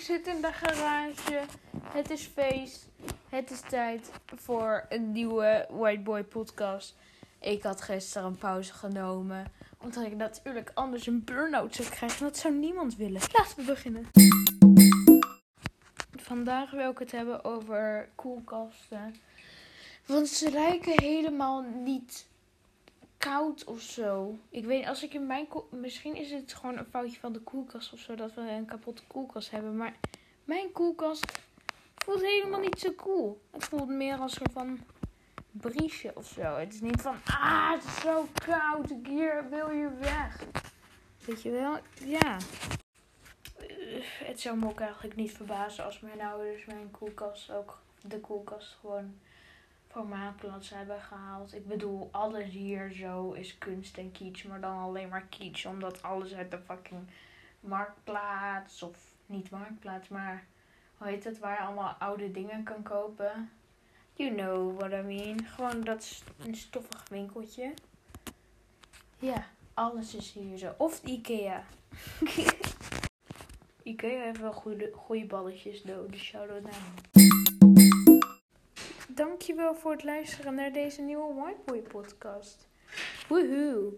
Ik zit in de garage. Het is feest. Het is tijd voor een nieuwe White Boy podcast. Ik had gisteren een pauze genomen. Omdat ik natuurlijk anders een burn-out zou krijgen. Dat zou niemand willen. Laten we beginnen. Vandaag wil ik het hebben over koelkasten. Want ze lijken helemaal niet koud of zo. Ik weet als ik in mijn koel... Misschien is het gewoon een foutje van de koelkast of zo. Dat we een kapotte koelkast hebben. Maar mijn koelkast voelt helemaal niet zo cool. Het voelt meer als een van briesje of zo. Het is niet van... Ah, het is zo koud. Hier wil je weg. Weet je wel? Ja. Het zou me ook eigenlijk niet verbazen als mijn ouders mijn koelkast ook... De koelkast gewoon voor maatplaats hebben gehaald. Ik bedoel, alles hier zo is kunst en kitsch, maar dan alleen maar kitsch. Omdat alles uit de fucking marktplaats, of niet marktplaats, maar hoe heet het, waar je allemaal oude dingen kan kopen. You know what I mean. Gewoon dat is een stoffig winkeltje. Ja, alles is hier zo. Of Ikea. Ikea heeft wel goede, goede balletjes, though. Dus shout-out naar voor het luisteren naar deze nieuwe White Boy podcast. Woehoe.